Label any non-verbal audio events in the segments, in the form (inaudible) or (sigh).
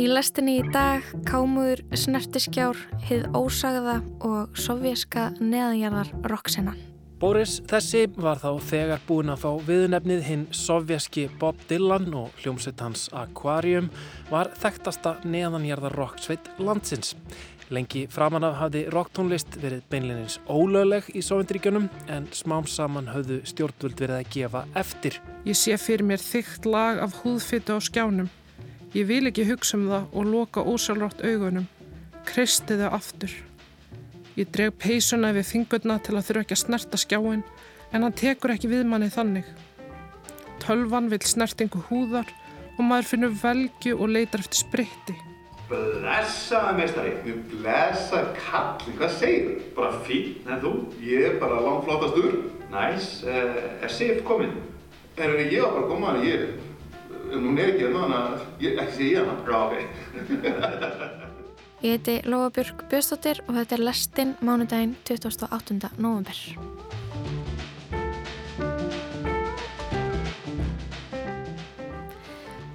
Í lestinni í dag kámuður snertiskjár, hið ósagða og sovjerska neðanjarðar rocksennan. Boris þessi var þá þegar búin að fá viðnefnið hinn sovjerski Bob Dylan og hljómsveit hans Aquarium var þekktasta neðanjarðar rocksveit landsins. Lengi framan af hafði rocktónlist verið beinleginins ólögleg í Sovjendríkjunum en smám saman höfðu stjórnvöld verið að gefa eftir. Ég sé fyrir mér þygt lag af húðfyttu á skjánum. Ég vil ekki hugsa um það og loka ósálrátt augunum. Kristi það aftur. Ég dreg peysuna við fingurna til að þurfa ekki að snerta skjáin en hann tekur ekki við manni þannig. Tölvan vil snertingu húðar og maður finnur velju og leitar eftir spritti. Blessaða meistari, blessa kallin, hvað segir þú? Bara fín, en þú? Ég er bara langt flottastur. Næs, uh, er Sif kominn? En ég var bara að koma hana, ég, hún er ekki hérna, þannig að ég ekki sé. Já, ok. Ég heiti Lóabjörg Björnstóttir og þetta er lestinn mánudaginn 28. november.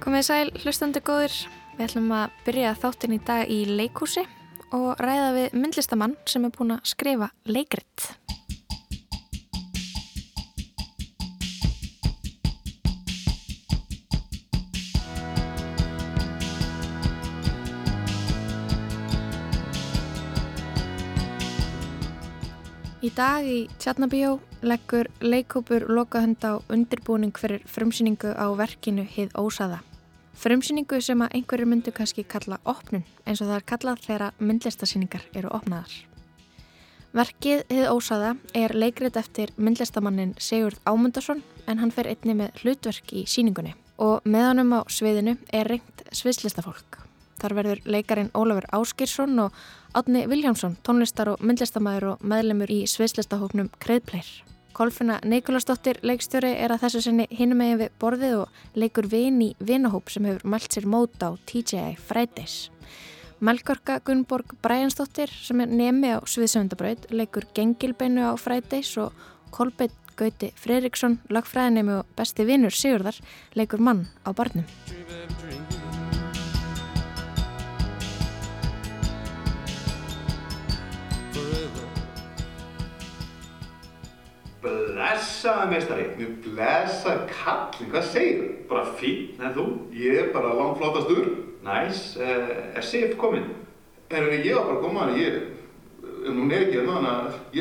Komið sæl, hlustandi góðir. Við ætlum að byrja þáttinn í dag í leikúsi og ræða við myndlistamann sem er búin að skrifa leikritt. Í dag í Tjarnabíó leggur leikópur lokahönd á undirbúning fyrir frumsýningu á verkinu Hið Ósaða. Frumsýningu sem að einhverju myndu kannski kalla opnun eins og það er kallað þegar myndlistasýningar eru opnaðar. Verkið Hið Ósaða er leikrit eftir myndlistamannin Sigurd Ámundarsson en hann fer einni með hlutverk í síningunni og með honum á sviðinu er reynd sviðslistafólk. Þar verður leikarin Ólafur Áskirsson og Átni Viljámsson, tónlistar og myndlistamæður og meðlemur í sviðslistahóknum Kreðpleir. Kolfina Nikolasdóttir leikstjóri er að þessu sinni hinum megin við borðið og leikur vin í vinahóp sem hefur mælt sér móta á TJI Fridays. Melgorka Gunnborg Bræjansdóttir sem er nemi á Sviðsöndabraut leikur Gengilbeinu á Fridays og Kolbeitt Gauti Freiriksson, lagfræðinemi og besti vinnur Sigurðar leikur mann á barnum. Blessaða meistari, blessa kallin, hvað segir þú? Bara fín, en þú? Ég er bara langt flottastur. Næs, uh, er Sif kominn? En ég var bara að koma hana, ég, hún er ekki hérna, þannig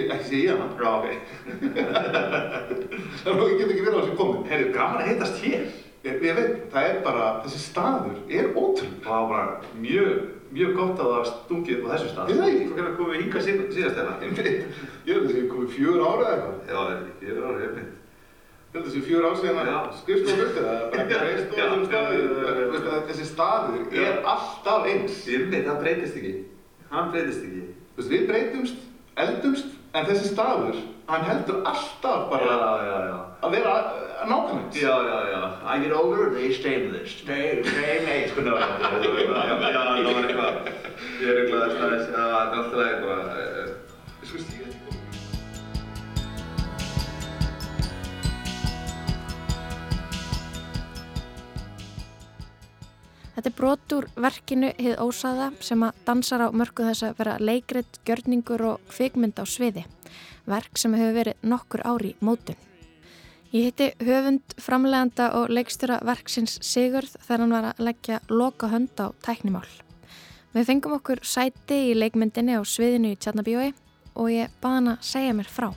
að ekki sé ég hana. Já, ok. (laughs) Þannig að ég get ekki verið á þessu komin. Heyrðu, gaman að heitast hér. Ég, ég veit, það er bara, þessi staður er ótrúlega. Það var bara mjög, mjög gott að það stungið upp á þessu stað. Er það ekki? Hvað komið hingað síð, síðast hérna? Ég veit, ég held að þessi komið fjör ára eða eitthvað. Já, það er ég er árið, ég veit. Ég held að þessi fjör ára síðan Já. að skrifstofa hluti, það er bara og staður. Veistu að Þessi staður er alltaf eins. Ég veit, það breytist ekki. Hann breytist ekki. Þú veist, við breytumst, eldumst, en þessi staður, hann heldur alltaf bara að vera nákvæmlega. Já, já, já. I get older, they stay with us. Stay, stay, mate. Sko, ná, já, já, það var eitthvað. Ég er eitthvað að það er alltaf eitthvað. eh, Sko, stíða þetta. Þetta er brot úr verkinu Hið Ósaða sem að dansar á mörgu þess að vera leikrit, gjörningur og kvikmynd á sviði. Verk sem hefur verið nokkur ári mótun. Ég hitti höfund, framleganda og leikstjóra verksins Sigurð þegar hann var að leggja loka hönd á tæknimál. Við fengum okkur sæti í leikmyndinni á sviðinu í Tjarnabíói og ég baði hann að segja mér frá.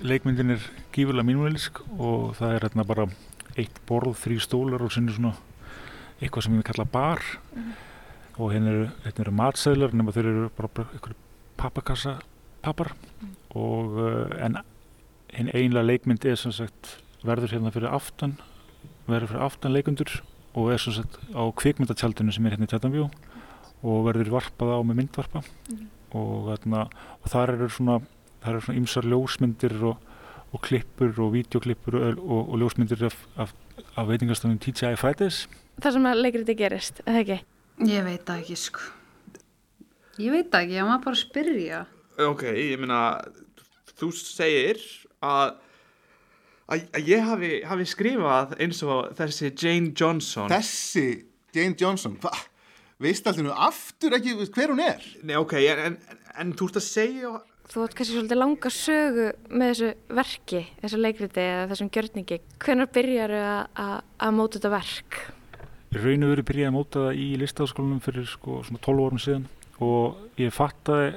leikmyndin er gífurlega mínumælisk og það er hérna bara eitt borð, þrý stólar og sinni svona eitthvað sem ég vil kalla bar og hérna eru, hérna eru matseðlar nema þeir eru bara, einhverju pappakassa pappar. Og uh, en hinn einlega leikmynd er sem sagt verður hérna fyrir aftan verður fyrir aftan leikundur og er sem sagt á kvikmyndatjaldinu sem er hérna í Tjartanbjó og verður varpað á með myndvarpa. Og, hérna, og þar eru svona það eru svona ymsar ljósmyndir og, og klippur og videoklippur og, og, ljósmyndir af, af, af veitingastöðum TGI Fridays. Það sem að leikriti gerist, eða ekki? Ég veit það ekki, sko. Ég veit það ekki, ég maður bara að spyrja. Ok, ég meina, þú segir að, að, ég hafi, hafi skrifað eins og þessi Jane Johnson Þessi Jane Johnson, hvað? Veist alltaf nú aftur ekki hver hún er? Nei, ok, en, en, en þú ert að segja Þú átt kannski svolítið langa sögu með þessu verki, þessu leikriti eða þessum gjörningi. Hvernig byrjar þau að móta þetta verk? Raun og veru byrjaði að móta það í listafaskólanum fyrir sko svona 12 árum síðan. Og ég fattaði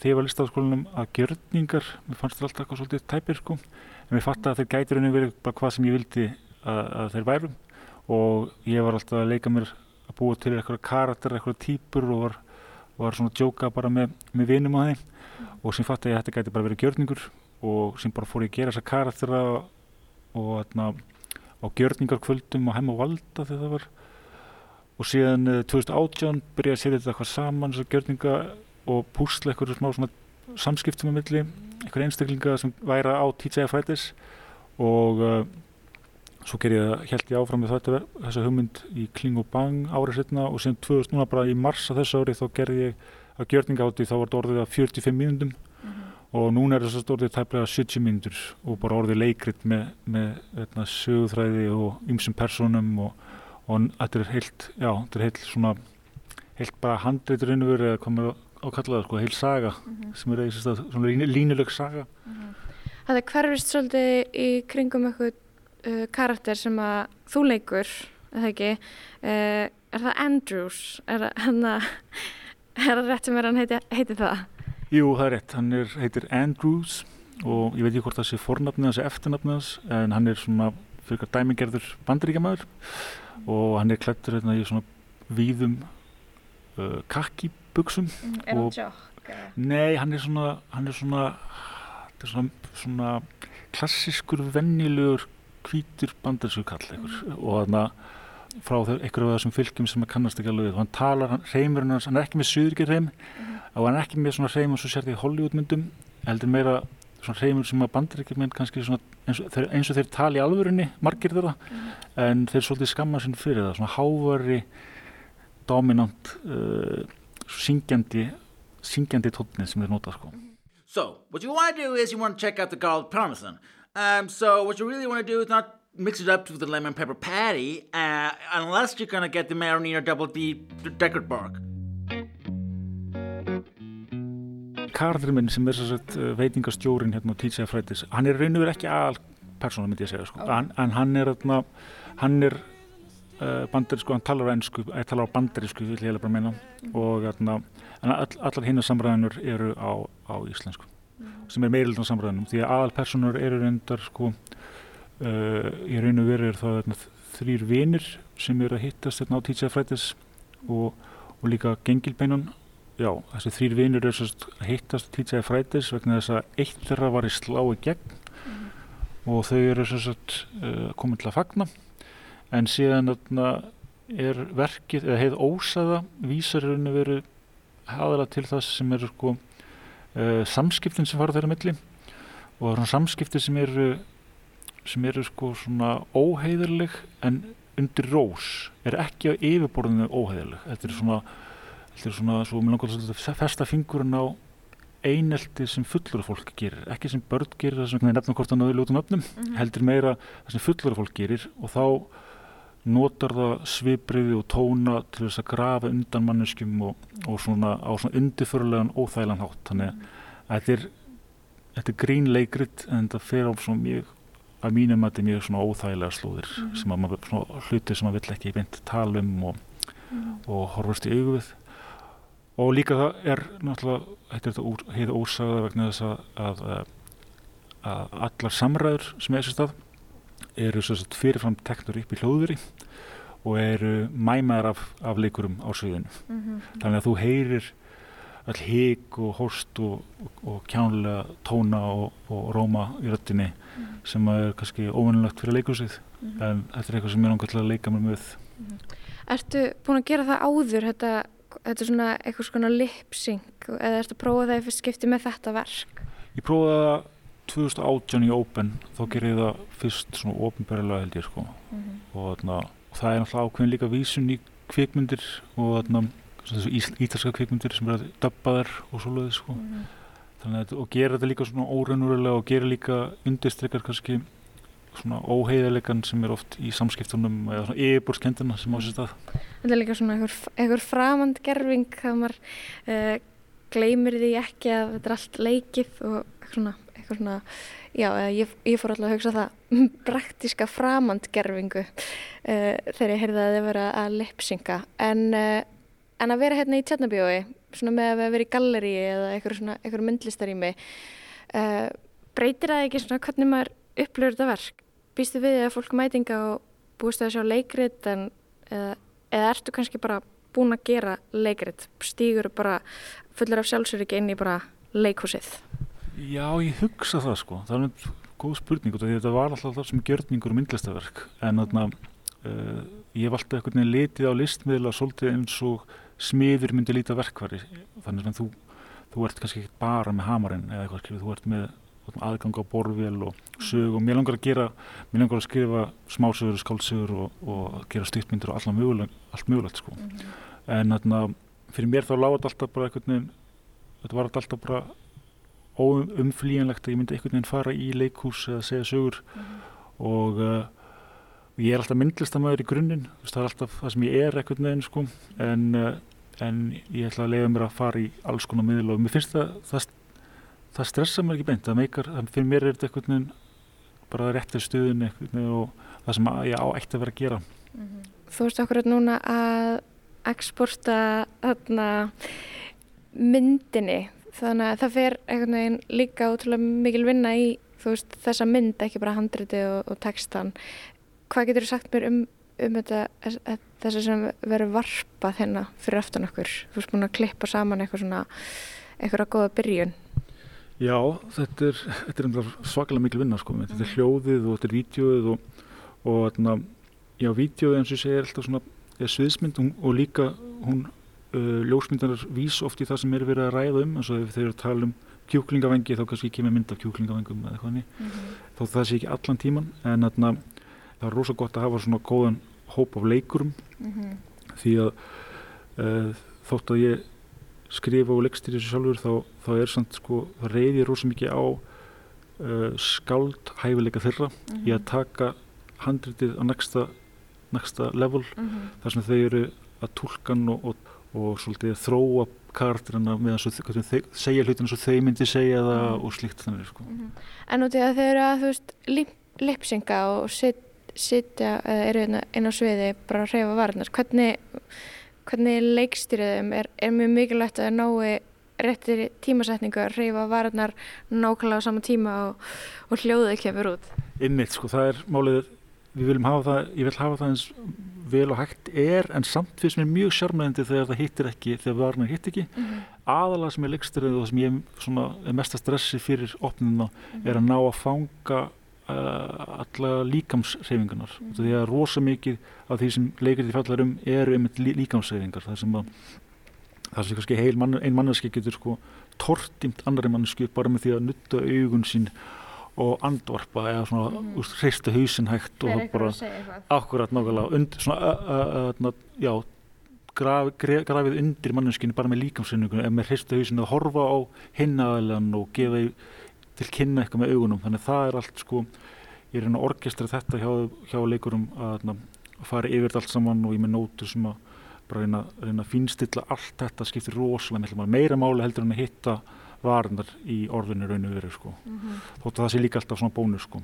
þegar ég var listafaskólanum að gjörningar, mér fannst þetta alltaf eitthvað svolítið tæpir sko, en mér fattaði að þeir gæti raun og veru bara hvað sem ég vildi að, að þeir værum og ég var alltaf að leika mér að búa til eitthvað karakter, eitthvað típur og var, var svona að djóka bara með, með vinum á þeim. Og sem fatt að þetta gæti bara verið gjörningur. Og sem bara fór ég að gera þessa karaktera og þarna á gjörningarkvöldum og heim á valda þegar það var og síðan 2018 byrjaði að setja þetta eitthvað saman þessar gjörninga og púsla eitthvað smá svona samskiptum með milli eitthvað einstaklinga sem væra á TJ Fridays. Og uh, svo ger ég að held ég áfram með þetta þessa hugmynd í Kling og Bang árið setna og síðan 2000 núna bara í mars af þessu ári þá gerði ég að gjörningáti þá var þetta orðið að 45 mínundum mm -hmm. og núna er þess að orðið tæplega 70 mínundur og bara orðið leikrit með, með eitna, sögúþræði og ymsum personum og, og þetta er heilt, já, þetta er heilt svona, heilt bara handreitur innur eða komið á kallaða, sko, heil saga mm -hmm. sem er eitthvað svona línuleg saga. Mm -hmm. Það er hverfist svolítið í kringum eitthvað uh, karakter sem að þú leikur, eða ekki, uh, er það Andrews, er hann að (laughs) Er það rétt sem er hann heiti, heiti það? Jú, það er rétt. Hann er, heitir Andrews og ég veit ekki hvort það sé fornafnið hans eða eftirnafnið hans en hann er svona fyrir dæmingerður bandaríkjamaður og hann er klættur hérna í svona víðum uh, kakkibuksum. Mm, er hann tjók? Nei, hann er svona, hann er svona, er svona, svona klassiskur, vennilegur, hvítur bandarísku kall mm. og þannig að frá einhverju af þessum fylgjum sem að kannast ekki alveg og hann talar, reymurinn hans, hann er ekki með söðurger reym mm og hann er ekki með svona reym og svo sér því Hollywoodmyndum heldur meira svona reymur sem að með kannski svona eins og, þeir, eins og þeir tali alvörunni, margir þeirra. Mm en þeir svolítið skamma sinn fyrir það svona hávari dominant uh, syngjandi syngjandi tónni sem þeir nota sko. So, what you want to do is you want to check out the garlic parmesan. Um, so what you really want to do is not mix it up with the lemon pepper patty uh, unless you're gonna get the marinara double D deckard bark Karakterinn minn sem er sett uh, veitingastjórin hérna á TJ Fridays hann er raun og verið ekki aðal persóna myndi ég segja sko. en, en hann er hérna, hann er uh, bandarísku, hann talar á ennsku hann talar á bandarísku, vil ég hefði bara meina mm. og hérna, all, allar hinnar samræðanur eru á, á íslensku mm. sem er meirilega samræðanum því að aðal personur eru reyndar sko Uh, í raun og veru er það þarna, þrýr vinir sem eru að hittast þarna á Teacher Fridays og, og líka Gengilbeinan já, þessi þrýr vinir hittast á Teacher Fridays vegna þess að eitt þeirra var í slái gegn. Mm. og þau eru sagt, uh, komið til að fagna. En síðan þarna, er verkið, eða heið ósaða vísar raun og veru haðala til það sem eru sko, uh, samskiptin sem fara þeirra milli. Og það eru samskipti sem eru sem eru sko svona óheiðarleg en undir rós. Er ekki á yfirborðinu óheiðarleg. Þetta er svona þetta er svona, svo mér langar að festa fingurinn á einelti sem fullur fólk gerir, ekki sem börn gerir það sem nefnum hvort það náðu ljótum öfnum mm -hmm. heldur meira það sem fullur fólk gerir og þá notar það svipriði og tóna til þess að grafa undan manneskjum og, og svona á svona undirförlegan óþægilegan hátt þannig að þetta er, þetta er grínleikrit en þetta fer á svona mjög að mínum að þetta er mjög svona óþægilega slúðir mm -hmm. sem að maður, svona hluti sem maður vill ekki beint tala um og, mm -hmm. og horfast í auðvið og líka það er náttúrulega, þetta er þetta heið ósagða vegna þess að, að, að allar samræður sem er þessi stað eru svo fyrirfram teknur upp í hljóðveri og eru mæmaðar af, af leikurum á sviðinu mm -hmm. þannig að þú heyrir all hík og horst og, og, kjánlega tóna og, og róma í röttinni mm. sem er kannski óvinnilegt fyrir leikursið mm. en þetta er eitthvað sem ég langar til að leika mér með mm. Ertu búin að gera það áður þetta, þetta er svona eitthvað svona lip-sync eða ertu að prófa það í fyrst skipti með þetta verk? Ég prófaði það 2018 í Open þá ger ég það fyrst svona ofinbærilega held ég sko -hmm. og það er náttúrulega ákveðin líka vísun í kvikmyndir og þarna þessu ítalska kvikmyndir sem er að döbba þær og svoleiði sko. mm. þannig að og gera þetta líka svona óreinurilega og gera líka undirstrykkar kannski svona óheiðarleikan sem er oft í samskiptunum eða svona yfirbúrskendina sem á sér stað. Þetta er líka svona einhver, einhver framand gerfing þegar maður uh, gleymir því ekki að þetta er allt leikið og eitthvað svona, eitthvað svona já, ég, ég fór alltaf að hugsa það (laughs) praktiska framand gerfingu uh, þegar ég heyrði að þið vera að lipsynga en, uh, en að vera hérna í tjarnabjói svona með að vera í galleri eða eitthvað myndlistarými uh, breytir það ekki svona hvernig maður upplöfur þetta verk? Býstu við að fólk mætinga og búist það að sjá leikrit en, eða, eða ertu kannski bara búin að gera leikrit? Stýgur bara fullur af sjálfsöryggi inn í bara leikhúsið? Já, ég hugsa það sko. Það er góð spurning og þetta var alltaf það sem gjörningur og myndlistaverk en þarna uh, ég einhvern veginn litið á listmiðla svolítið eins og smiður myndi líta verkvari þannig að þú, þú ert kannski ekki bara með hamarinn eða eitthvað, þú ert með aðgang á borðvél og sög og mér langar að gera, mér langar að skrifa smásögur, skálsögur og, og gera styrtmyndir og allt mögulegt, allt mögulegt sko. mm -hmm. en þarna fyrir mér þá lág þetta alltaf bara einhvern veginn þetta var alltaf bara óumflíjanlegt að ég myndi einhvern veginn fara í leikhús eða segja sögur mm -hmm. og uh, ég er alltaf myndlistamæður í grunninn það er alltaf það sem ég er einhvern veginn sko en, uh, en ég ætla að leiða mér að fara í alls konar miðl og mér finnst það, það það stressa mér ekki beint, það meikar, fyrir mér er þetta einhvern veginn bara réttir stuðin og það sem ég á eitt að vera að gera. Mm -hmm. Þú veist okkur núna að exporta þarna myndinni, þannig að það fer einhvern veginn líka útrúlega mikil vinna í veist, þessa mynd, ekki bara handriti og, og textan. Hvað getur þú sagt mér um, um þetta, þess að verður varpað hérna fyrir aftan okkur? Þú veist búin að klippa saman eitthvað svona, eitthvað góða byrjun. Já, þetta er, þetta er svakalega mikil vinna sko, þetta er hljóðið og þetta er vídjóið og, og þarna, já, vídjóið eins og ég segir er alltaf svona, er sviðsmynd og, og líka hún, uh, ljósmyndanar vís oft í það sem er verið að ræða um, eins og ef þeir eru að tala um kjúklingavengi þá kannski með mynd af kjúklingavengum eða eitthvað mm -hmm. þó það sé ekki allan tíman en þarna, það er rosalega gott að hafa svona góðan hóp af leikurum mm -hmm. því að uh, þótt að ég skrifa og leggstýri þessu sjálfur þá, þá er samt sko, það reyðir rosa mikið á uh, skáld hæfileika þeirra mm -hmm. í að mhm. taka handritið á næsta, næsta level mm -hmm. þar sem þau eru að tólkan og, og, og svolítið þróa karakterina með að segja hlutin eins og þau myndi segja það mm -hmm. og slíkt þannig sko. Mhm. En út í að þau eru að þú veist lipsinga og sitja eða eru inn hérna á sviði bara að reyfa varnar, hvernig hvernig leikstýriðum er, er mjög mikilvægt að nái réttir tímasetningu að reyfa varðnar nákvæmlega á sama tíma og, og hljóðið kemur út. Innmitt, sko, það er málið, við viljum hafa það, ég vil hafa það eins vel og hægt er, en samt finnst mér mjög sjármæðandi þegar það hittir ekki, þegar varðnar hitt ekki. Mm -hmm. Aðalega sem er leikstýrið og sem ég er mest að stressi fyrir opnuna mm -hmm. er að ná að fanga alla líkamsreyfingarnar mm. því að rosa mikið af því sem leikrið fallar um eru einmitt lí, líkamsreyfingar það sem að það sem kannski heil mann, ein manneski getur sko tortimt annari mannesku bara með því að nutta augun sín og andvarpa eða svona mm -hmm. úst, hreista hausin hægt og bara akkurat nákvæmlega und, svona, já, graf, grafið undir manneskinu bara með líkamsreyfingunum eða með hreista hausin að horfa á hinnaðalega og gefa í til kynna eitthvað með augunum. Þannig að það er allt sko ég er hérna að orkestra þetta hjá, hjá leikurum að, að fara yfir allt saman og ég með nótur sem að bara reyna, reyna að finstilla allt þetta skiptir rosalega meira máli heldur en að hitta varnar í orðinu raun og veru sko. Mm -hmm. þótt að það sé líka alltaf svona bónus sko.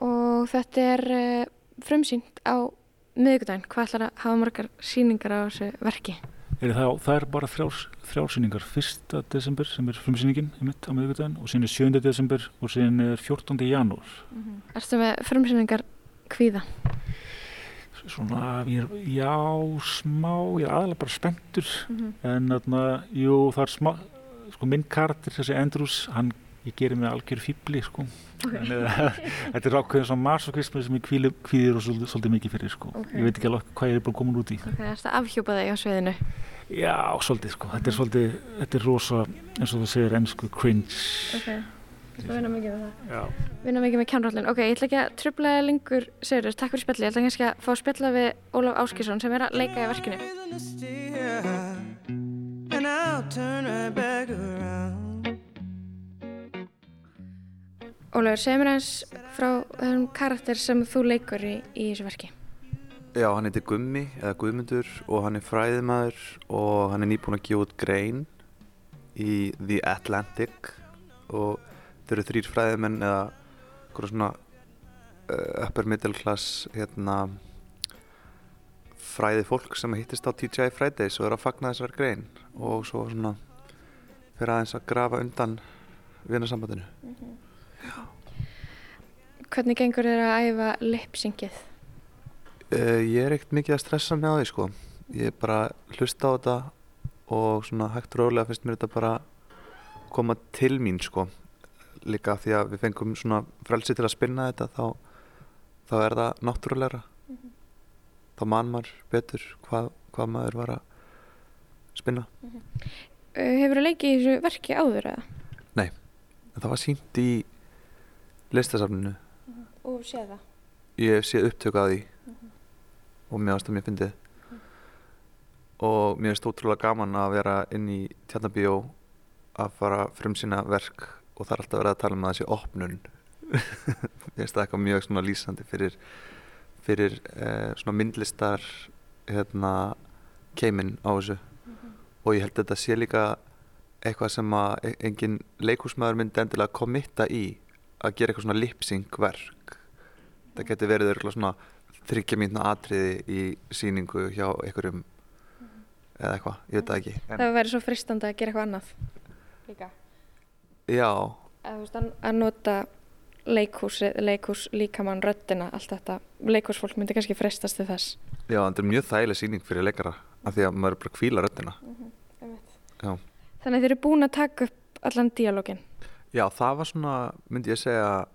Og þetta er uh, frumsýnt á miðugdæn, hvað ætlar að hafa margar síningar á þessu verki? Er það, það er bara þrjálsýningar 1. desember sem er frumsýningin mitt á miðugdæðin og síðan er 7. desember og síðan er 14. janúar mm -hmm. Erstu með frumsýningar kvíða? Svona, ég er, já, smá ég er aðalega bara spenntur mm -hmm. en þarna, jú, það er smá sko minn karakter, þessi Andrews hann ég gerir mig algjör fýbli sko. okay. (laughs) þetta er ákveðin svona marsokvismi sem ég kvíðir og svolítið, svolítið mikið fyrir sko. okay. ég veit ekki alveg hvað ég er bara komin út í okay, Það er afhjúpað þig á sveðinu Já, svolítið sko, þetta er svolítið þetta er rosa, eins og það segir ennsku cringe. Við vinna mikið með það. Já. Vinna mikið með kjánrallin Ok, ég ætla ekki að tröfla lengur Sigurður, takk fyrir spjalli, ég ætla ekki að fá að spjalla við Ólaf Áskísson sem er að leika í verkinu. Ólafur, segð mér eins frá þessum karakter sem þú leikur í, í þessu verki. Já, hann heitir Gummi eða Guðmundur og hann er fræðimæður og hann er nýbúin að gefa út grein í The Atlantic og þau eru þrýr fræðimenn eða eitthvað svona uh, upper middle class hérna fræði fólk sem hittist á TGI Fridays og er að fagna þessar grein og svo svona fyrir aðeins að grafa undan vinnarsambandinu. Mm -hmm. Hvernig gengur þér að æfa lipsyngið? Uh, ég er ekkert mikið að stressa á því sko. Ég er bara hlusta á þetta og svona hægt rólega finnst mér þetta bara koma til mín sko. Líka því að við fengum svona frelsi til að spinna þetta þá, þá er það náttúrulegra. Mm -hmm. Þá man maður betur hvað, hvað maður var að spinna. Mm -hmm. Hefur það leikið í þessu verki áður eða? Nei, það var sínt í listasafninu. Mm -hmm. Og séð það? Ég séð upptöku að því og mér finnst það mér fyndið. Og mér finnst ótrúlega gaman að vera inn í tjarnabíó að fara frum sína verk og það er alltaf verið að tala um að það sé opnun. (laughs) Mér finnst það eitthvað mjög svona lýsandi fyrir, fyrir eh, svona myndlistar hérna keiminn á þessu. Mm -hmm. og ég held að þetta sé líka eitthvað sem að engin leikúsmaður myndi endilega komitta í að gera eitthvað svona lipsing verk. Það getur verið eitthvað svona þryggja mínna atriði í síningu hjá einhverjum mm -hmm. eða eitthvað, ég veit það ekki en Það verður svo fristandi að gera eitthvað annað. Líka. Já. Að, veist, að nota leikhús, leikhús líkamann, röttina, allt þetta. Leikhúsfólk myndi kannski fristast til þess. Já, þetta er mjög þægileg síning fyrir leikara af því að maður er bara kvíla röttina mm -hmm. Þannig að þið eru búin að taka upp allan díalógin Já, það var svona, myndi ég segja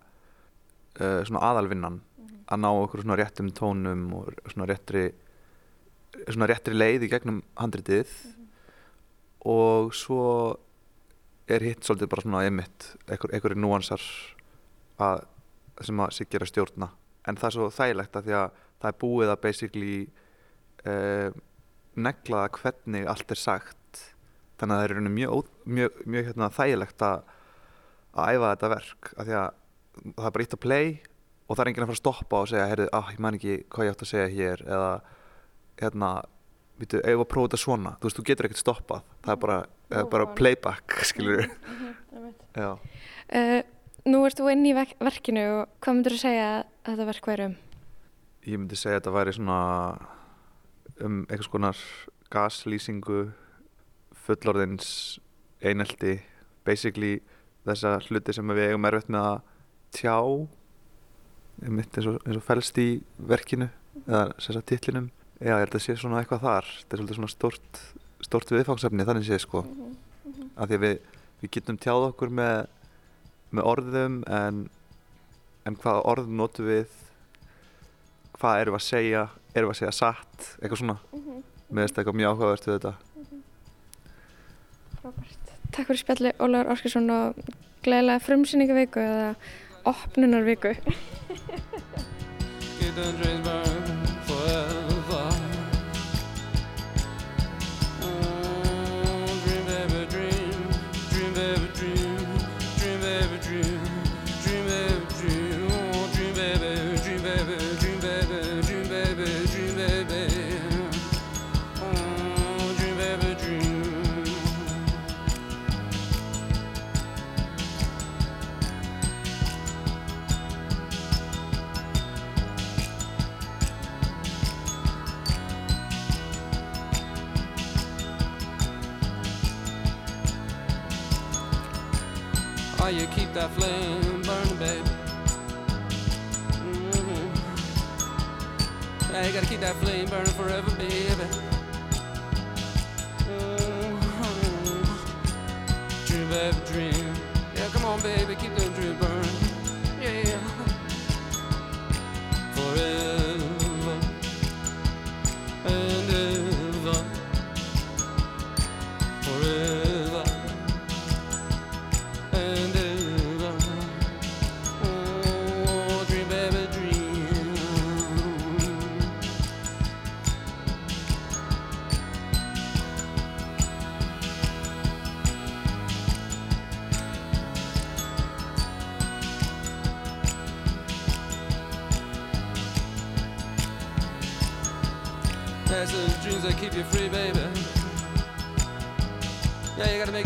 uh, svona aðalvinnan að ná okkur svona réttum tónum og svona réttri svona réttri leið í gegnum handritið. Mm -hmm. og svo er hitt svolítið bara svona einmitt, einhverju núansar að, sem að sig gera stjórna. En það er svo þægilegt að því að það er búið að basically eh, neglaða hvernig allt er sagt. Þannig að það er mjög, mjög, mjög hérna, þægilegt að, að æfa þetta verk. Að því að það er bara eitt að play og það er enginn að fara að stoppa og segja heyrðu, ah, ég man ekki hvað ég átt að segja hér eða hérna, vitu, ef að prófa þetta svona? Þú veist, þú getur ekkert stoppað. Það er bara, Ó, er bara playback, skilur mm -hmm, uh, Nú ert þú inn í verkinu og hvað myndur þú segja að þetta verk væri um? Ég myndi segja að þetta væri svona um einhvers konar gaslýsingu fullorðins einelti. Basically þessa hluti sem við eigum erfitt með að tjá einmitt eins og, eins og fælst í verkinu eða að titlinum já, ég held að sé svona eitthvað þar. Þetta er svolítið svona stort, stort viðfangsefni þannig sé sko. Mm -hmm. af því að við, við getum tjáð okkur með, með orðum en, en hvað orð notum við? Hvað erum við að segja? Erum við að segja satt, eitthvað svona. Mm -hmm. með þess að eitthvað mjög áhugavert við þetta. Mm -hmm. Frábært. Takk fyrir spjalli Ólaur Orskarsson og gleðilega frumsýninga viku eða opnunar (laughs)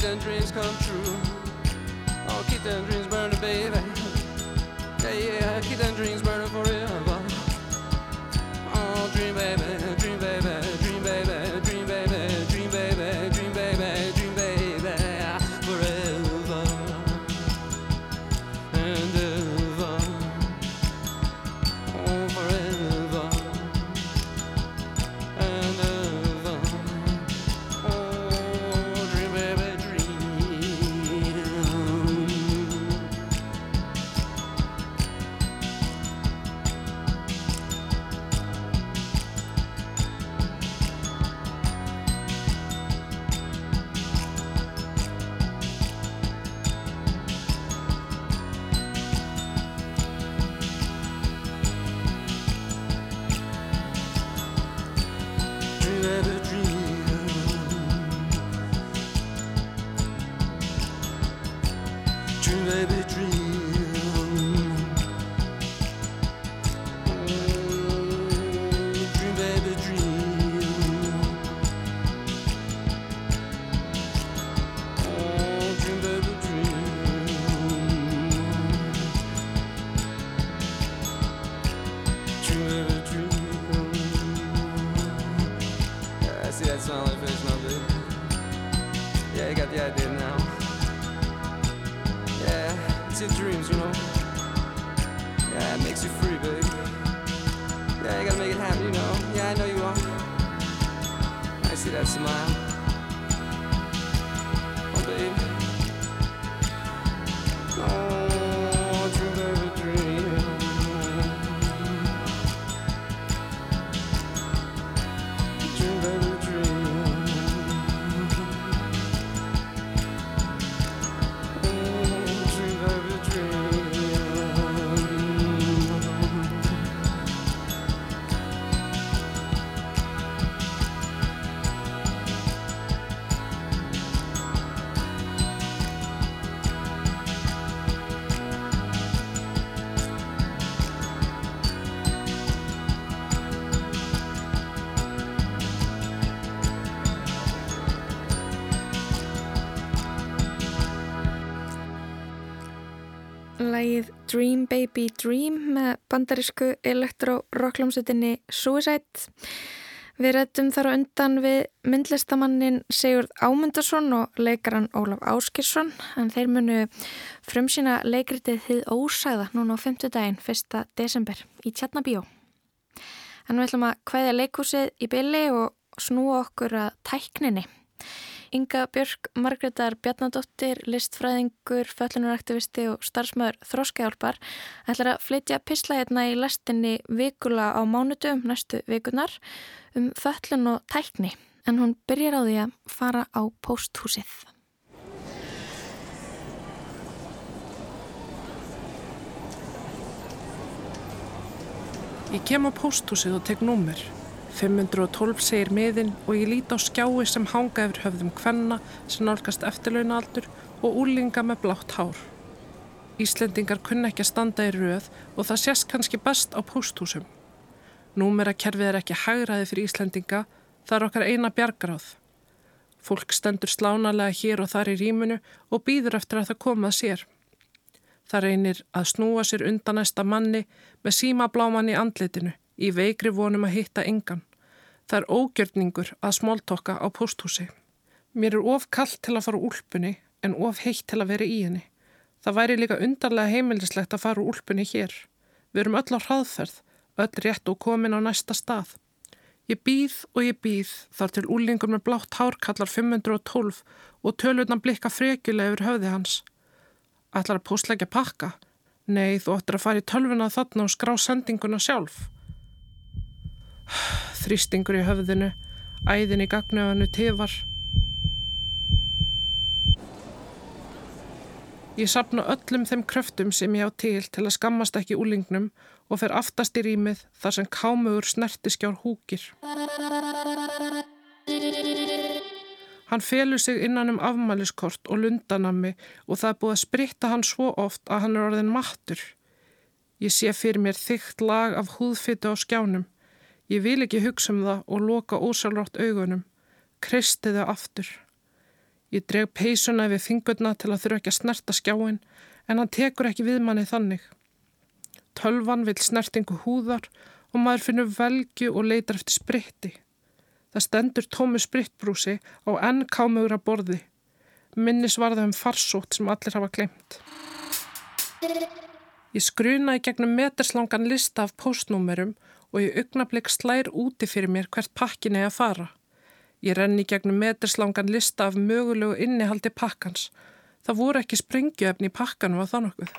And dreams come true. Lægið Dream Baby Dream með bandarísku elektro-rockljómsutinni Suicide. Við rættum þar á undan við myndlistamannin Sigurd Ámundarsson og leikaran Ólaf Áskirsson en þeir munu frumsýna leikritið Þið Ósæða núna á 5. daginn 1. desember í Tjarnabíó. En við ætlum að hvaðja leikhúsið í bylli og snúa okkur að tækninni. Inga Björk, Margreðar Bjarnadóttir, listfræðingur, föllunaraktivisti og starfsmöður Þróskjálpar ætlar að flytja pisla hérna í lestinni vikula á mánudum næstu vikunar um föllun og tækni en hún byrjar á því að fara á pósthúsið. Ég kem á pósthúsið og tek númer. 512 segir miðin og ég lít á skjái sem hanga yfir höfðum kvenna sem nálgast eftirlaunaaldur og úlinga með blátt hár. Íslendingar kunna ekki að standa í röð og það sést kannski best á pósthúsum. Númerakerfið er ekki hagraði fyrir Íslendinga, það er okkar eina bjargaráð. Fólk stendur slánalega hér og þar í rýmunu og býður eftir að það komað sér. Það reynir að snúa sér undan næsta manni með síma bláman í andlitinu í veikri vonum að hitta engan. Það er ógjörningur að smóltokka á pósthúsi. Mér er of kallt til að fara úlpunni en of heitt til að vera í henni. Það væri líka undarlega heimilislegt að fara úlpunni hér. Við erum öll á hraðferð, öll rétt og komin á næsta stað. Ég býð og ég býð þar til úlingur með blátt hár kallar 512 og tölvurna blikka frekjulega yfir höfði hans. Ætlar að póstleggja pakka? Nei, þú ættir að fara í tölvuna þarna og skrá sendinguna sjálf. Þrýstingur í höfðinu, æðin í gagnöfanu tifar. Ég sapna öllum þeim kröftum sem ég á til til að skammast ekki úlingnum og fer aftast í rýmið þar sem kámugur snertiskjár húkir. Hann felur sig innan um afmæliskort og lundanami og það er búið að spritta hann svo oft að hann er orðin mattur. Ég sé fyrir mér þygt lag af húðfytu á skjánum. Ég vil ekki hugsa um það og loka ósjálfrátt augunum. Kristi þau aftur. Ég dreg peysuna við fingurna til að þurfa ekki að snerta skjáin en hann tekur ekki við manni þannig. Tölvan vil snertingu húðar og maður finnur velju og leitar eftir spritti. Það stendur tómi sprittbrúsi á enn kámugra borði. Minnisvarða um farsótt sem allir hafa glemt. Ég skruna í gegnum meterslangan lista af postnúmerum og ég augnablik slær úti fyrir mér hvert pakkin er að fara. Ég renni gegnum meterslangan lista af mögulegu innihaldi pakkans. Það voru ekki sprengjuefni í pakkanu að það nokkuð.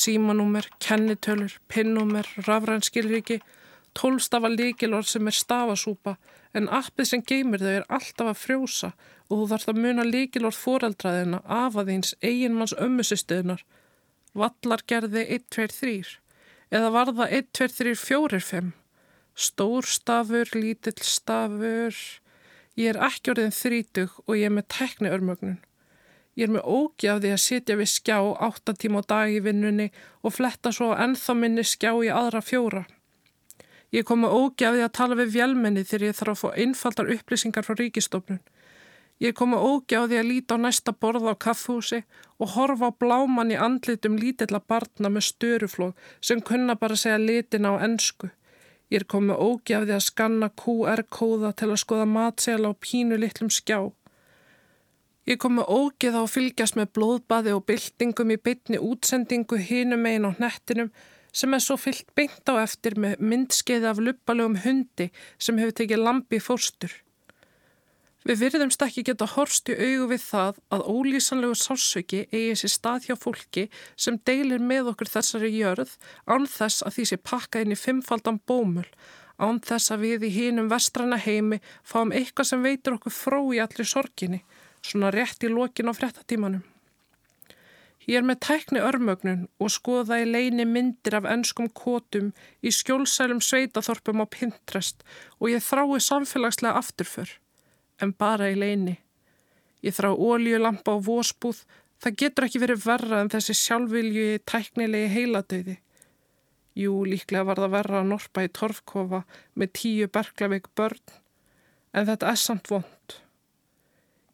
Símanúmer, kennitölur, pinnúmer, rafrænskilriki, tólstafa líkilor sem er stafasúpa en appið sem geymir þau er alltaf að frjósa og þú þarfst að muna líkilorð foreldraðina af að þíns eiginmanns ömmusistuðnar. Vallar gerði 1, 2, 3 eða var það 1, 2, 3, 4, 5. Stór stafur, lítill stafur. Ég er ekki orðin þrítug og ég er með tekni örmögnun. Ég er með ógjafði að sitja við skjá 8 tíma á dag í vinnunni og fletta svo ennþá minni skjá í aðra fjóra. Ég kom með ógjafði að tala við vjálmenni þegar ég þarf að fá einfaldar upplýsingar frá ríkistofnun. Ég kom með ógjafði að líta á næsta borða á kaffhúsi og horfa á bláman í andlitum lítilla barna með störuflóð sem kunna bara segja litina á ennsku. Ég er komið ógjafði að skanna QR-kóða til að skoða matsela á pínu litlum skjá. Ég kom með ógeð á að fylgjast með blóðbaði og byltingum í bytni útsendingu hinum einn á nettinum sem er svo fyllt beint á eftir með myndskeiði af luppalögum hundi sem hefur tekið lampi fórstur. Við virðumst ekki geta horst í augu við það að ólýsanlegu sársöki eigi sér stað hjá fólki sem deilir með okkur þessari jörð án þess að því sé pakka inn í fimmfaldan bómul, án þess að við í hínum vestrana heimi fáum eitthvað sem veitur okkur fró í allir sorginni, svona rétt í lokin á frettatímanum. Ég er með tækni örmögnun og skoða í leini myndir af ennskum kótum í skjólsælum sveitaþorpum á Pinterest og ég þrái samfélagslega afturför, en bara í leini. Ég þrá óljulampa á vósbúð, það getur ekki verið verra en þessi sjálfvilju tæknilegi heiladauði. Jú, líklega var það verra að norpa í torfkofa með tíu berglaveik börn, en þetta er samt vond.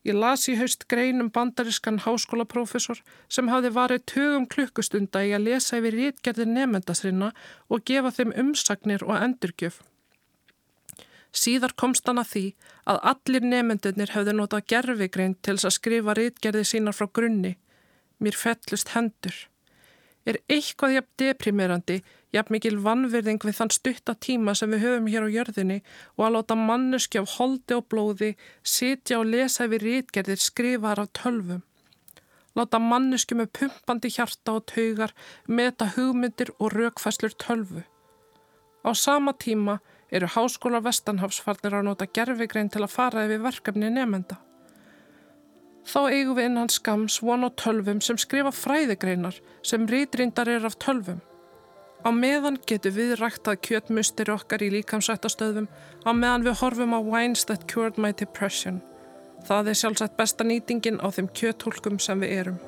Ég las í haust greinum bandariskan háskólaprofessor sem hafði varið tögum klukkustunda í að lesa yfir rítgerðir nefndasrinna og gefa þeim umsagnir og endurgjöf. Síðar komst hann að því að allir nefndunir hefði notað gerfigrein til að skrifa rítgerði sínar frá grunni. Mér fellust hendur. Er eitthvað jafn deprimerandi jafn mikil vannverðing við þann stutta tíma sem við höfum hér á jörðinni og að láta manneski af holdi og blóði sitja og lesa yfir rítgerðir skrifaðar af tölvum. Láta manneski með pumpandi hjarta og taugar meta hugmyndir og raukfæslur tölvu. Á sama tíma eru háskólar vestanhafsfarnir að nota gerfigrein til að fara yfir verkefni nefnda. Þá eigum við innan skams von á tölvum sem skrifa fræðigreinar sem rítrindar er af tölvum. Á meðan getur við ræktað kjötmustir okkar í líkamsættastöðum á meðan við horfum á Wines That Cured My Depression. Það er sjálfsagt besta nýtingin á þeim kjöthólkum sem við erum.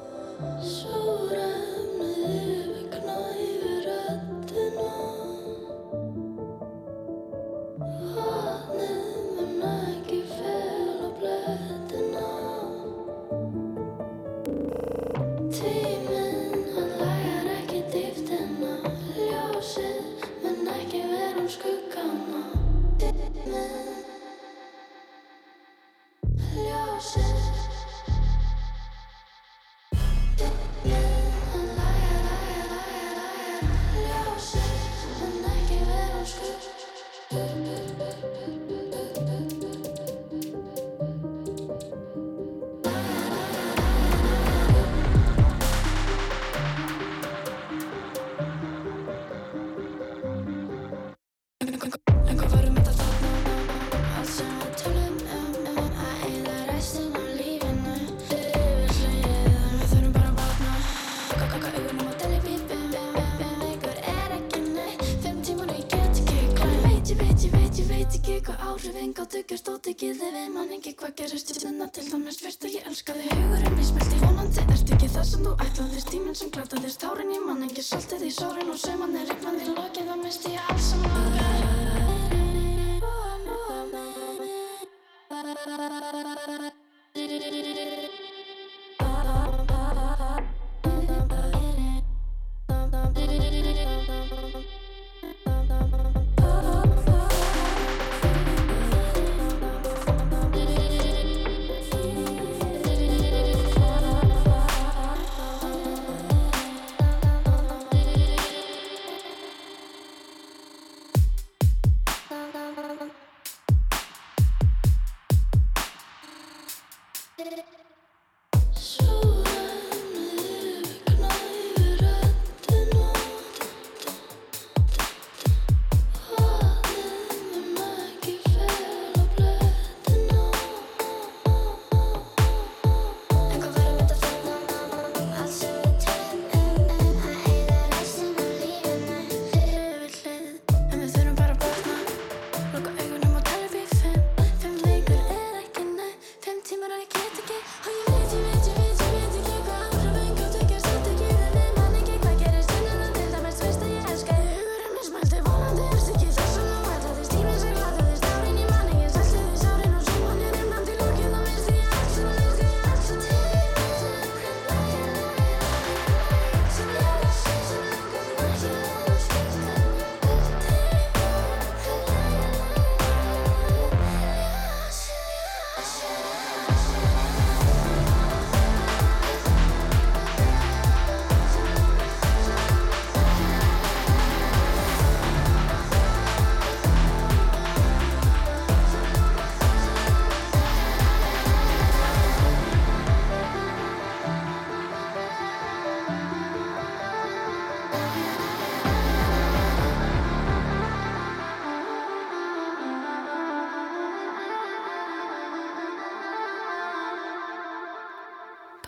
Ekki þegar við mann ekki hvað gerist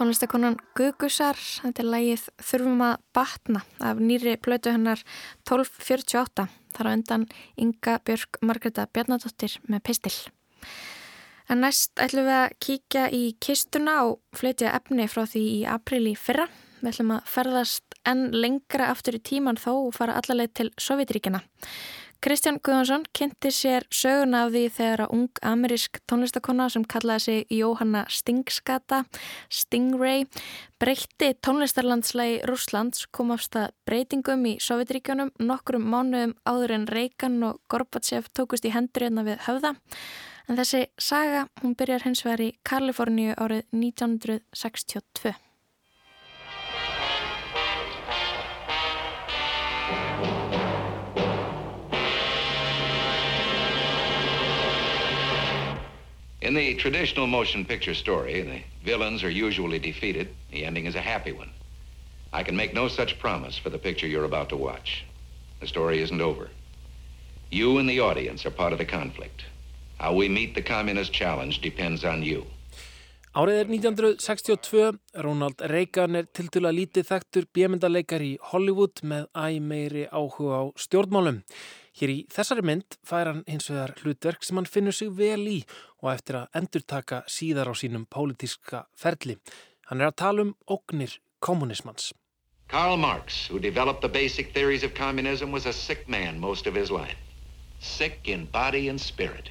Tónlistakonan Gugusar, þetta er lægið Þurfum að batna af nýri plötu hennar 1248. Þar á undan Inga Björk Margreta Bjarnadóttir með pistil. En næst ætlum við að kíkja í kistuna og flytja efni frá því í aprili fyrra. Við ætlum að ferðast enn lengra aftur í tíman þó og fara allarleið til Sovjetríkina. Kristján Guðjónsson kynnti sér söguna af því þegar að ung amerísk tónlistakonna sem kallaði sig Jóhanna Stingskata, Stingray, breytti tónlistarlandslægi Rúslands kom af stað breytingum í Sovjetríkjónum nokkrum mánuðum áður en Reykján og Gorbachev tókust í hendur hérna við höfða. En þessi saga, hún byrjar hins vegar í Kaliforníu árið 1962. In the traditional motion picture story, the villains are usually defeated. The ending is a happy one. I can make no such promise for the picture you're about to watch. The story isn't over. You and the audience are part of the conflict. How we meet the communist challenge depends on you. Árið er 1962, Ronald Reagan er tiltula lítið þekktur bjömyndaleikar í Hollywood með æg meiri áhuga á stjórnmálum. Hér í þessari mynd fær hann hins vegar hlutverk sem hann finnur sig vel í og eftir að endurtaka síðar á sínum pólitíska ferli. Hann er að tala um ógnir kommunismans. Karl Marx, who developed the basic theories of communism, was a sick man most of his life. Sick in body and spirit.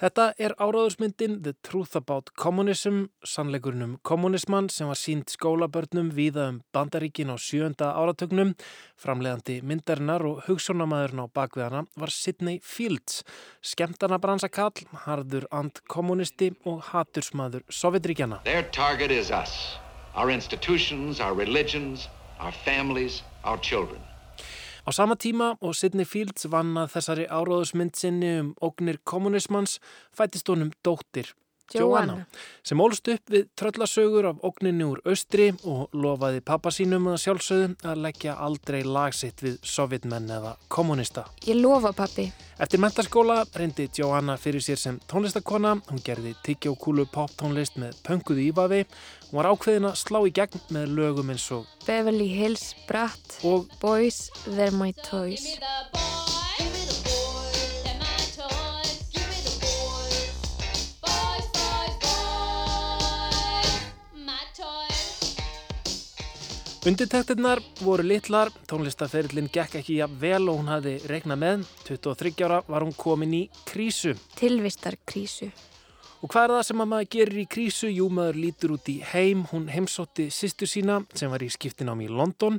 Þetta er áráðursmyndin The Truth About Communism, sannleikurinn um kommunismann sem var sínt skólabörnum víða um bandaríkin á sjönda áratögnum. Framleiðandi myndarinnar og hugssjónamaðurinn á bakviðana var Sidney Fields, skemmtana bransakall, harður antkommunisti og hatursmaður Sovjetríkjana. Their target is us. Our institutions, our religions, our families, our children. Á sama tíma og Sidney Fields vann að þessari áráðusmynd sinni um ógnir kommunismans fættist honum dóttir Joanna, sem ólst upp við tröllasögur af ógninni úr austri og lofaði pappa sínum að sjálfsögðu að leggja aldrei lagsitt við sovjetmenn eða kommunista. Ég lofa pappi. Eftir mentaskóla reyndi Joanna fyrir sér sem tónlistakona, hún gerði tyggjókúlu poptónlist með pönguðu ívafi, hún var ákveðin að slá í gegn með lögum eins og Beverly Hills, Bratt og Boys, They're My Toys. Undirtektirnar voru litlar, tónlistaferillin gekk ekki jafn vel og hún hafði regnað með. 23 ára var hún komin í krísu. Tilvistar krísu. Og hvað er það sem að maður gerir í krísu? Jú, maður lítur út í heim. Hún heimsótti sýstu sína sem var í skiptinámi í London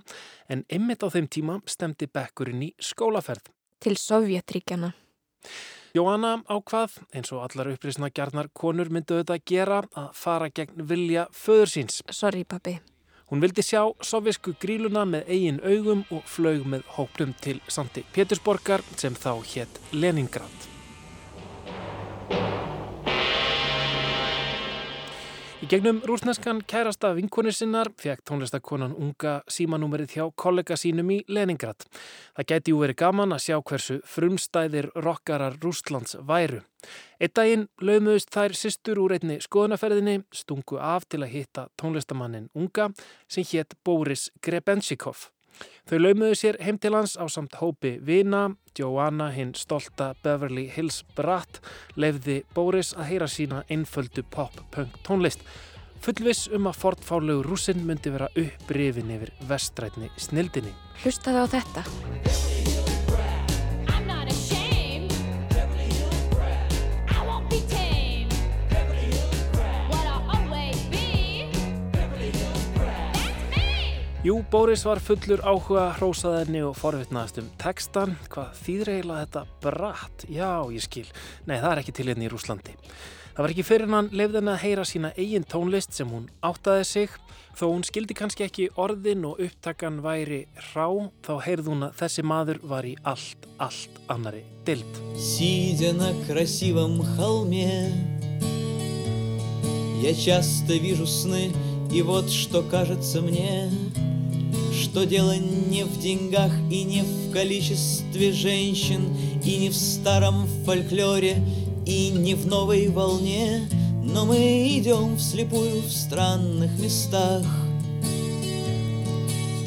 en ymmit á þeim tíma stemdi bekkurinn í skólaferð. Til Sovjetríkjana. Jóhanna ákvað, eins og allar upplýsna gjarnar konur myndu auðvitað gera að fara gegn vilja föður síns. Sorry pappi. Hún vildi sjá sovjesku gríluna með eigin augum og flög með hóplum til Sandi Pétursborgar sem þá hétt Leningrad. Gegnum rúsneskan kærasta vinkonir sinnar fekk tónlistakonan unga símanúmerið hjá kollega sínum í Leningrad. Það gæti jú verið gaman að sjá hversu frumstæðir rockarar Rúslands væru. Eitt daginn lögmuðust þær sýstur úr einni skoðunaferðinni stungu af til að hitta tónlistamannin unga sem hétt Boris Grebenshikov. Þau laumuðu sér heim til hans á samt hópi Vina, Joanna, hinn stolta Beverly Hills Bratt, lefði Boris að heyra sína einföldu pop-punk tónlist. Fullviss um að fortfálegu rúsin myndi vera upprifin yfir vestrætni snildinni. Hlustaði á þetta. Jú, Bóris var fullur áhuga hrósaðinni og forvittnaðast um textan. Hvað þýðreila þetta bratt? Já, ég skil. Nei, það er ekki til hérna í Rúslandi. Það var ekki fyrir hann lefðin að heyra sína eigin tónlist sem hún áttaði sig. Þó hún skildi kannski ekki orðin og upptakkan væri rá, þá heyrð hún að þessi maður var í allt, allt annari dild. Sýðina krasívam halmi Ég tjasta víru snu И вот что кажется мне Что дело не в деньгах И не в количестве женщин И не в старом фольклоре И не в новой волне Но мы идем вслепую в странных местах.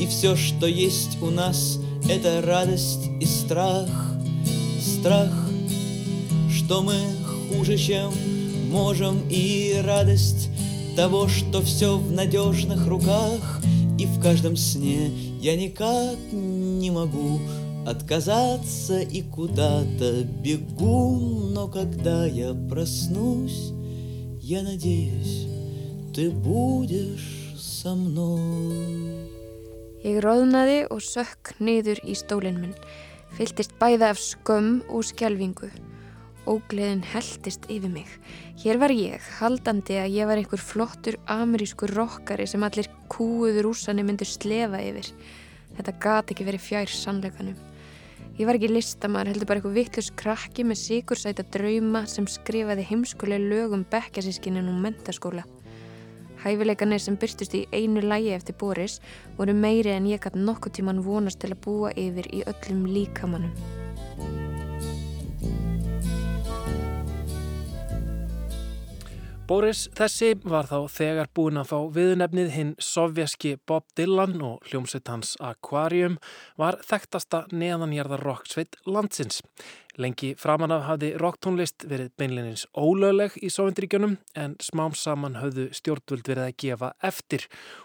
И все, что есть у нас Это радость и страх. Страх, что мы хуже, чем можем И радость того, что все в надежных руках И в каждом сне я никак не могу Отказаться и куда-то бегу Но когда я проснусь, я надеюсь Ты будешь со мной Ég róðnaði og sökk niður í stólinn minn, fylltist bæða af skömm og skjálfingu. Ógleðin heldist yfir mig. Hér var ég, haldandi að ég var einhver flottur amerískur rockari sem allir kúuður úsani myndu slefa yfir. Þetta gati ekki verið fjær sannleikanum. Ég var ekki listamæður, heldur bara eitthvað vittlust krakki með sigursæta drauma sem skrifaði heimskuleg lögum bekkjasískinin og mentaskóla. Hæfileikanir sem byrstust í einu lægi eftir Boris voru meiri en ég gæti nokkuð tíman vonast til að búa yfir í öllum líkamannum. Boris þessi var þá þegar búin að fá viðnefnið hinn sovjaski Bob Dylan og hljómsveit hans Aquarium var þekktasta neðanjarðar rocksveit landsins. Lengi framan af hafði rocktónlist verið beinleginins ólögleg í Sovjendríkjunum en smám saman höfðu stjórnvöld verið að gefa eftir.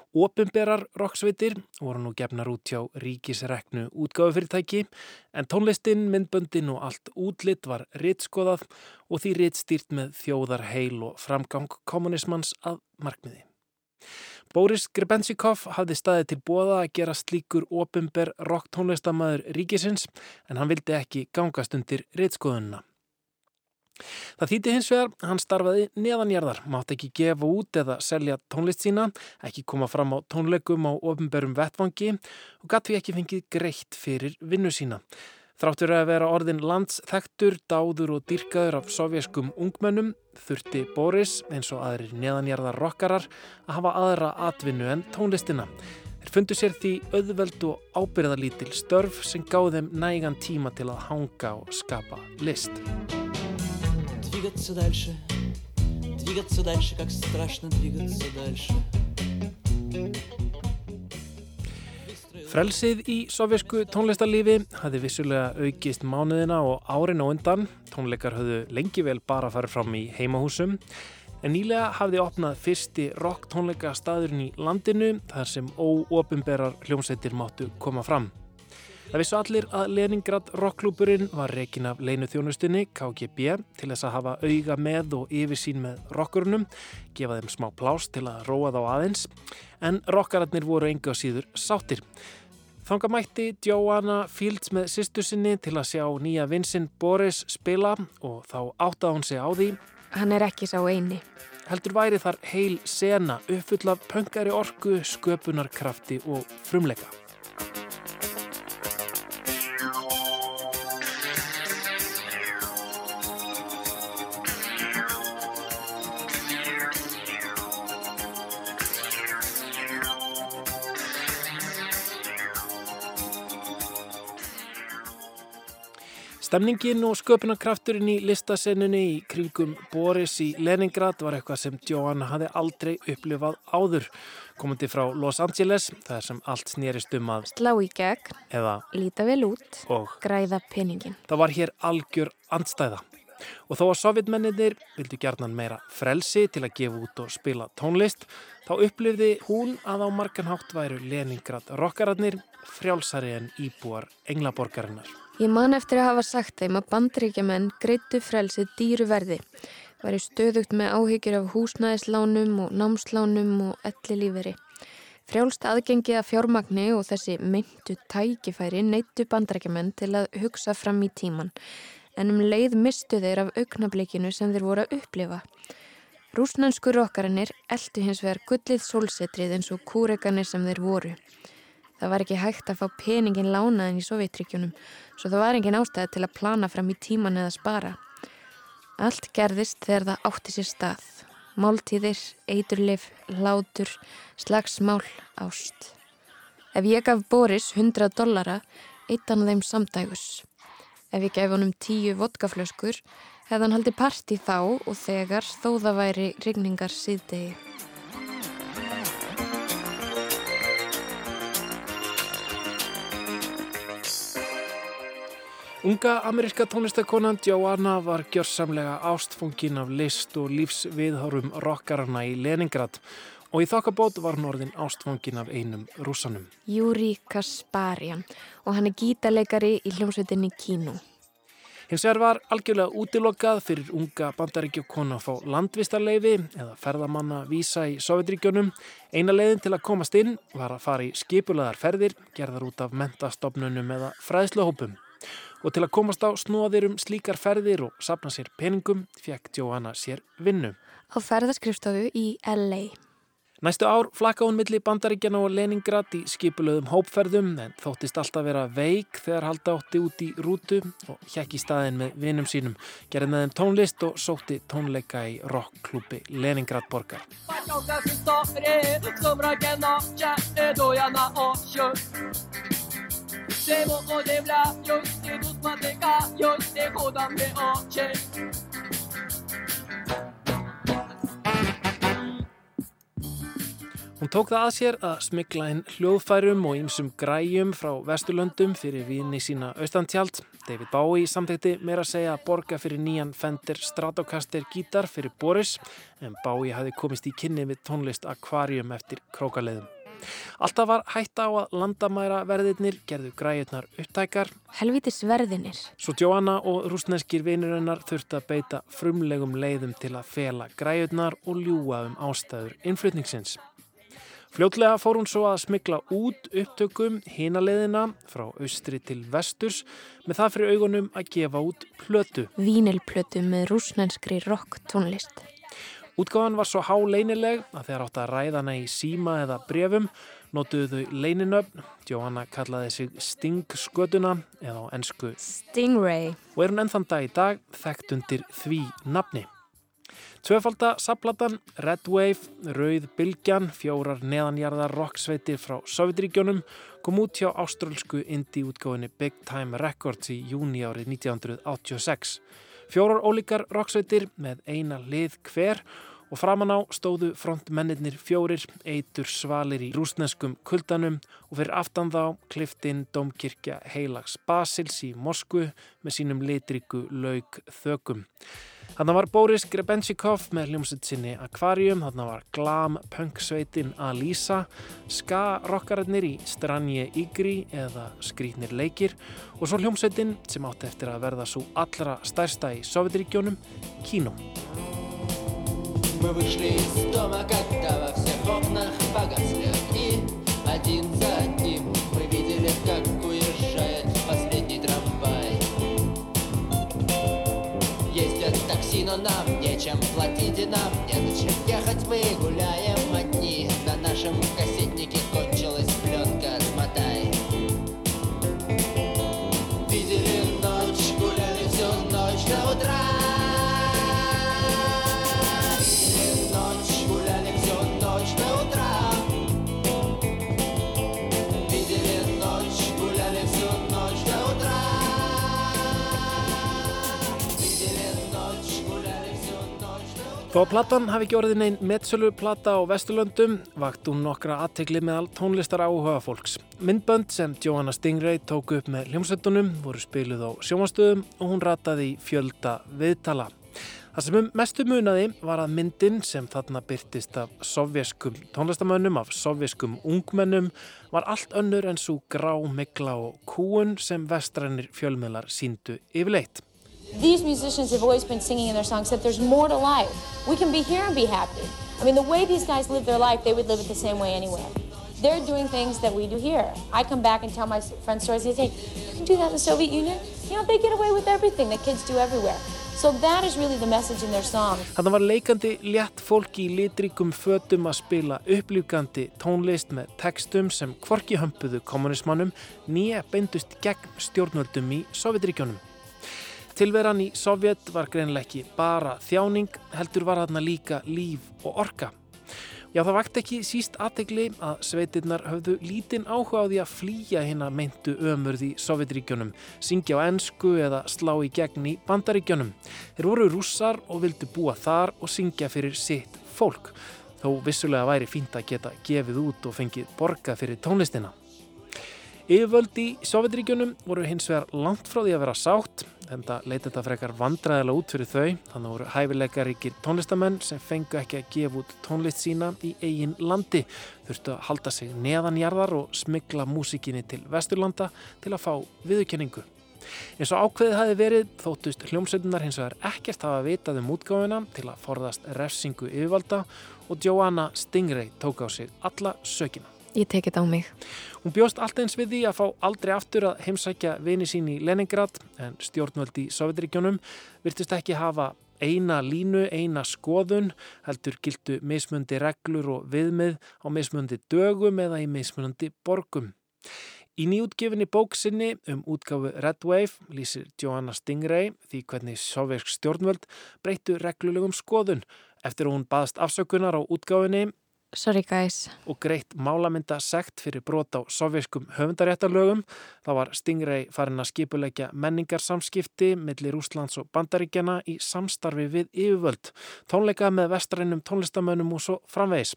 Opimberar rocksveitir voru nú gefnar út hjá ríkisreknu útgáðufyrirtæki en tónlistin, myndböndin og allt útlitt var rittskoðað og því rittstýrt með þjóðar heil og framgang kommunismans að markmiði. Boris Grebenshikov hafði staðið til bóða að gera slíkur opimber rocktónlistamæður ríkisins en hann vildi ekki gangast undir rittskoðunna. Það þýtti hins vegar, hann starfaði neðanjarðar, mátt ekki gefa út eða selja tónlist sína, ekki koma fram á tónleikum á ofnbörum vettvangi og gatt við ekki fengið greitt fyrir vinnu sína. Þráttur að vera orðin landsþektur, dáður og dyrkaður af sovjeskum ungmennum þurfti Boris, eins og aðrir neðanjarðar rockarar, að hafa aðra atvinnu en tónlistina. Þeir fundu sér því auðveld og ábyrðalítil störf sem gáð þeim nægan tíma til að hanga og skapa list Двигаться дальше, двигаться дальше, как страшно двигаться дальше. Frelsið í sovjesku tónlistarlífi hafði vissulega aukist mánuðina og árin og undan. Tónleikar höfðu lengi vel bara farið fram í heimahúsum. En nýlega hafði opnað fyrsti rock tónleika staðurinn í landinu þar sem óopimberar hljómsveitir máttu koma fram. Það vissu allir að Leningrad rockklúburinn var reikin af leinuþjónustinni KGB til þess að hafa auga með og yfirsýn með rockurunum, gefa þeim smá plás til að róa þá aðeins, en rockararnir voru enga síður sáttir. Þanga mætti Joanna Fields með sýstu sinni til að sjá nýja vinsinn Boris spila og þá áttaði hún sig á því. Hann er ekki sá eini. Heldur væri þar heil sena uppfull af pöngari orku, sköpunarkrafti og frumleika. Stemningin og sköpunarkrafturinn í listasennunni í kringum Boris í Leningrad var eitthvað sem Joanna hafði aldrei upplifað áður. Komandi frá Los Angeles, það sem allt snýrist um að Slá í gegn, eða líta vel út, og græða peningin. það var hér algjör andstæða. Og þó að sovjetmenninir vildu gerðnan meira frelsi til að gefa út og spila tónlist, þá upplifði hún að á marganhátt væru Leningrad rockararnir frjálsari en íbúar englaborgarinnar. Ég man eftir að hafa sagt þeim að bandaríkjamenn greittu frelsið dýru verði, væri stöðugt með áhyggjur af húsnæðislánum og námslánum og elli líferi. Frjálst aðgengi að fjármagni og þessi meintu tækifæri neittu bandaríkjamenn til að hugsa fram í tíman, en um leið mistu þeir af augnablikinu sem þeir voru að upplifa. Rúsnansku rokkarinnir eldu hins vegar gullið sólsetrið eins og kúreganir sem þeir voru. Það var ekki hægt að fá peningin lánaðin í Sovjetríkjunum, svo það var engin ástæði til að plana fram í tíman eða spara. Allt gerðist þegar það átti sér stað. Máltíðir, eiturlif, látur, slagsmál, ást. Ef ég gaf Boris 100 dollara, eitt hann þeim samdægus. Ef ég gef honum 10 vodkaflöskur, hefði hann haldið partí þá og þegar þó það væri rigningar síðdegi. Unga ameríska tónlistakonan Joanna var gjörsamlega ástfungin af list og lífsviðhórum rockarana í Leningrad og í þokkabót var hún orðin ástfungin af einum rúsanum. Júri Kasparian og hann er gítarleikari í hljómsveitinni Kínu. Hins vegar var algjörlega útilokað fyrir unga bandaríkjókona að fá landvistarleifi eða ferðamanna vísa í Sovjetríkjónum. Eina leiðin til að komast inn var að fara í skipulaðar ferðir, gerðar út af mentastofnunum eða fræðsluhópum. Og til að komast á snóðir um slíkar ferðir og sapna sér peningum, fekk Johanna sér vinnu. Á ferðarskrifstofu í LA. Næstu ár flakka hún milli bandaríkjana og Leningrad í skipulöðum hópferðum en þóttist alltaf vera veik þegar halda átti út í rútu og hjekk í staðin með vinum sínum, gerði með þeim tónlist og sótti tónleika í rockklúpi Leningrad borgar te mojo de blayos, que tus matecallos te jodan de noche. Hún tók það að sér að smigla inn hljóðfærum og ýmsum græjum frá Vesturlöndum fyrir víðni sína austantjált. David Bowie samtækti meira að segja að borga fyrir nýjan fendir stratokaster gítar fyrir Boris en Bowie hafi komist í kynni við tónlist Aquarium eftir krókaleðum. Alltaf var hætta á að landamæra verðirnir gerðu græjurnar upptækar. Helvitis verðinir. Svo Joanna og rúsneskir vinurinnar þurfti að beita frumlegum leiðum til að fela græjurnar og ljúa um ástæður innflutningsins. Fljótlega fór hún svo að smikla út upptökum hínaleðina frá austri til vesturs með það fyrir augunum að gefa út plötu. Vínilplötu með rúsnenskri rock tónlist. Útgáðan var svo háleinileg að þegar átt að ræða hana í síma eða brefum notuðu þau leininöfn. Johanna kallaði sig Sting-skötuna eða á ennsku Stingray og er hún ennþann dag í dag þekkt undir því nafni. Tvöfalda saplatan, Red Wave, Rauð Bilgjan, fjórar neðanjarðar rocksveitir frá Sovjetríkjónum kom út hjá áströlsku indie útgáfinni Big Time Records í júni árið 1986. Fjórar ólíkar rocksveitir með eina lið hver og framan á stóðu frontmennir fjórir, eitur svalir í rúsneskum kuldanum og fyrir aftan þá kliftinn Dómkirkja Heilags Basils í Moskvu með sínum litriku laug þökum. Þannig var Boris Grebenchikov með hljómsveit sinni Aquarium, þannig var glam punksveitin Alisa, ska-rockararnir í Stranje Igri eða Skrítnir leikir og svo hljómsveitin sem átti eftir að verða svo allra stærsta í Sovjetríkjónum, Kino. Мы вышли из дома, когда во всех окнах погасли огни Один за и нам не на чем ехать Мы гуляем одни, на нашем кассетнике Þó að platan hafi ekki orðin einn metsölu plata á Vesturlöndum vakt hún nokkra aðtegli meðal tónlistar áhuga fólks. Myndbönd sem Johanna Stingray tók upp með hljómsveitunum voru spiluð á sjómanstöðum og hún rataði í fjölda viðtala. Það sem um mestu munaði var að myndin sem þarna byrtist af sovjeskum tónlistamönnum, af sovjeskum ungmennum, var allt önnur en svo grá, mikla og kúun sem vestrænir fjölmiðlar síndu yfirleitt. These musicians have always been singing in their songs that there's more to life. We can be here and be happy. I mean, the way these guys live their life, they would live it the same way anywhere. They're doing things that we do here. I come back and tell my friends stories. They say, you can do that in the Soviet Union? You know, they get away with everything that kids do everywhere. So that is really the message in their songs. Þannig var leikandi létt fólki í litrikum fötum að spila upplýkandi tónlist með textum sem hvorki hömpuðu kommunismannum nýja beindust gegn stjórnvöldum í Sovjetríkjónum. Tilveran í Sovjet var greinlega ekki bara þjáning, heldur var þarna líka líf og orka. Já, það vakt ekki síst aðtegli að sveitirnar höfðu lítinn áhuga á því að flýja hérna meintu ömurð í Sovjetríkjunum, syngja á ensku eða slá í gegn í bandaríkjunum. Þeir voru rússar og vildu búa þar og syngja fyrir sitt fólk, þó vissulega væri fínt að geta gefið út og fengið borgað fyrir tónlistina. Yfirvöld í Sovjetríkjunum voru hins vegar langt frá því að vera sátt, en það leiti þetta frekar vandræðilega út fyrir þau, þannig voru hæfileikaríkir tónlistamenn sem fengu ekki að gefa út tónlist sína í eigin landi, þurftu að halda sig neðanjarðar og smigla músikinni til Vesturlanda til að fá viðurkenningu. Eins og ákveðið hafi verið þóttust hljómsveitunar hins vegar ekkert hafa vitað um útgáfuna til að forðast refsingu yfirvalda og Joanna Stingray tók á sig alla sökina. Ég tekit á mig. Hún bjóst allt eins við því að fá aldrei aftur að heimsækja vini sín í Leningrad en stjórnvöld í Sovjetríkjónum virtust ekki hafa eina línu, eina skoðun, heldur gildu mismundi reglur og viðmið á mismundi dögum eða í mismundi borgum. Í nýjútgefinni bóksinni um útgáfu Red Wave lýsir Joanna Stingray því hvernig sovjersk stjórnvöld breyttu reglulegum skoðun eftir að hún baðast afsökunar á útgáfinni Sorry guys. og greitt málamynda sekt fyrir brot á sovjeskum höfundaréttarlögum. þá var Stingray farin að skipuleggja menningarsamskipti millir Rúslands og Bandaríkjana í samstarfi við yfirvöld, tónleika með vestrænum tónlistamönnum og svo framvegis.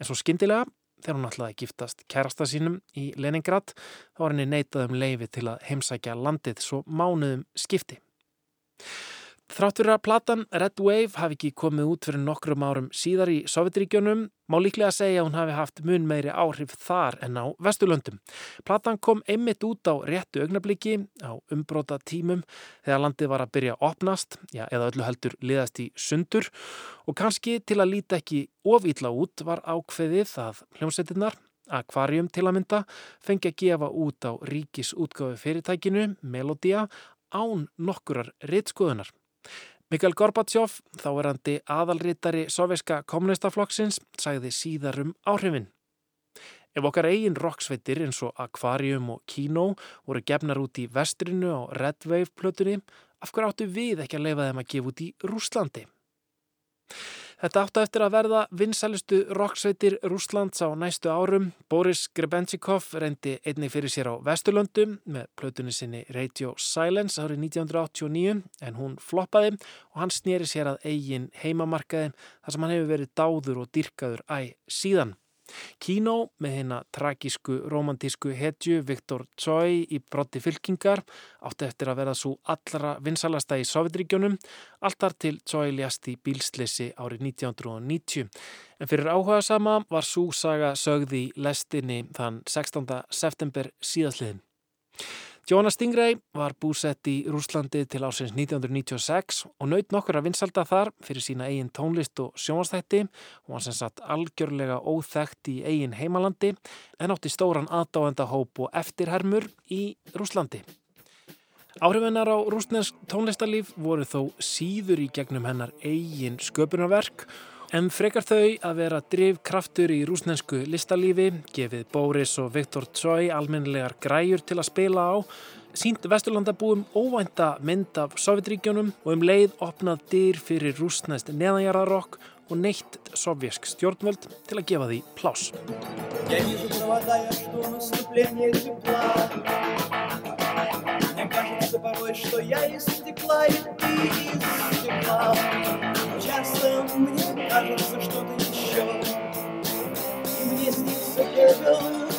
En svo skyndilega, þegar hún ætlaði að giftast kærasta sínum í Leningrad, þá var henni neitað um leifi til að heimsækja landið svo mánuðum skipti. Þrátt fyrir að platan Red Wave hafi ekki komið út fyrir nokkrum árum síðar í Sovjetríkjunum, má líklega segja að hún hafi haft mun meiri áhrif þar en á Vesturlöndum. Platan kom einmitt út á réttu augnabliki á umbróta tímum þegar landið var að byrja að opnast, já, eða öllu heldur liðast í sundur og kannski til að líta ekki ofýtla út var ákveðið að hljómsveitinnar Aquarium til að mynda fengi að gefa út á ríkis útgáfi fyrirtækinu Melodia án nokkurar rittskoðunar. Mikael Gorbachev, þáverandi aðalritari sovjerska kommunistaflokksins, sagði síðar um áhrifin. Ef okkar eigin rocksveitir eins og Aquarium og Kino voru gefnar út í vestrinu á Red Wave plötunni, af hverju áttu við ekki að leifa þeim að gefa út í Rúslandi? Þetta áttu eftir að verða vinsælustu rocksveitir Rúslands á næstu árum. Boris Grebenchikov reyndi einni fyrir sér á Vesturlöndum með plötunni sinni Radio Silence árið 1989 en hún floppaði og hann snýri sér að eigin heimamarkaði þar sem hann hefur verið dáður og dyrkaður æ síðan. Kino með hérna tragísku romantísku hetju Viktor Tsoi í brotti fylkingar átti eftir að vera svo allra vinsalasta í Sovjetríkjónum alltar til Tsoi ljast í bílslisi árið 1990 en fyrir áhuga sama var svo saga sögði í lestinni þann 16. september síðasliðin. Jónas Stingray var búsett í Rúslandi til ásins 1996 og naut nokkur að vinsalda þar fyrir sína eigin tónlist og sjónastætti og hann sem satt algjörlega óþægt í eigin heimalandi en átti stóran aðdáenda hóp og eftirhermur í Rúslandi. Áhrifinnar á rúsnesk tónlistarlíf voru þó síður í gegnum hennar eigin sköpunarverk En frekar þau að vera drivkraftur í rúsnensku listalífi, gefið Boris og Viktor Tsoi almennilegar græjur til að spila á, sínt Vesturlandabúum óvænta mynd af Sovjetríkjónum og um leið opnað dyr fyrir rúsnest neðanjarðarokk og neitt sovjersk stjórnvöld til að gefa því plás. Кажется порой, что я из стекла и ты из стекла. Часто мне кажется что-то еще И мне снится пепел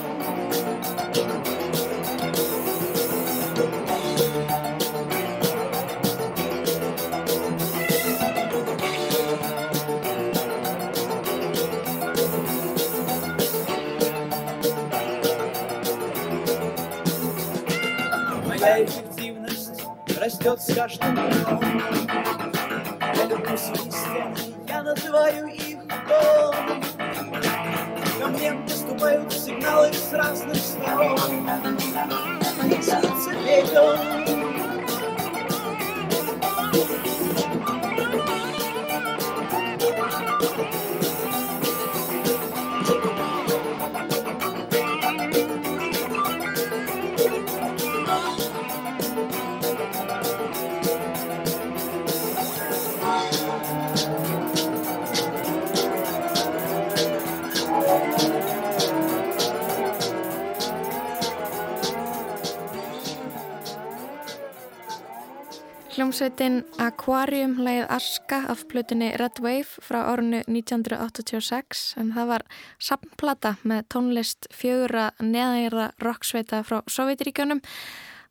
растет с каждым днем. Свои стены, я называю Hljómsveitin Aquarium leið Aska af plötunni Red Wave frá árunnu 1986 en það var samplata með tónlist fjögura neðanjörða rocksveita frá Sovjetiríkjónum.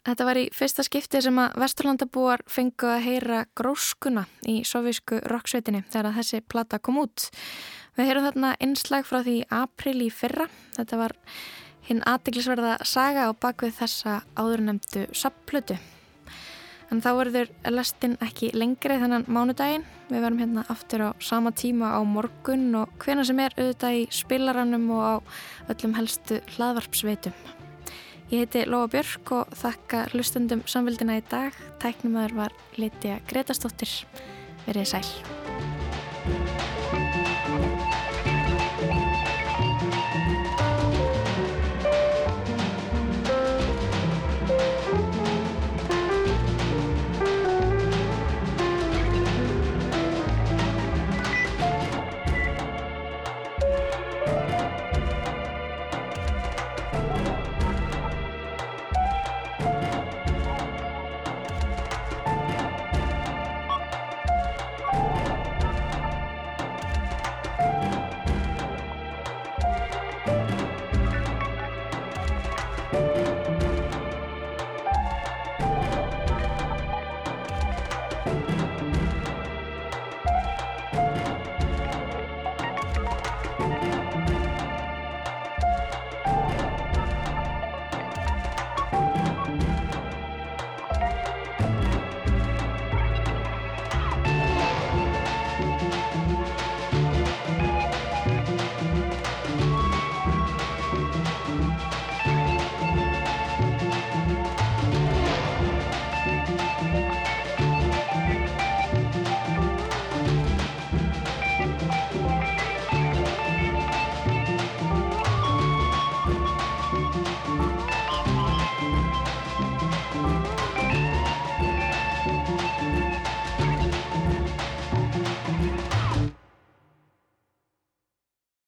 Þetta var í fyrsta skipti sem að Vesturlandabúar fengu að heyra gróskuna í sovísku rocksveitinni þegar þessi plata kom út. Við heyrum þarna einslag frá því april í fyrra. Þetta var hinn aðdeglisverða saga á bakvið þessa áðurnemdu sapplötu. En þá verður lestin ekki lengri þennan mánudaginn. Við verum hérna aftur á sama tíma á morgun og hvena sem er auðvitað í spilarannum og á öllum helstu hlaðvarpsveitum. Ég heiti Lóa Björk og þakka hlustundum samvildina í dag. Tæknumöður var Lítja Gretastóttir. Verið sæl.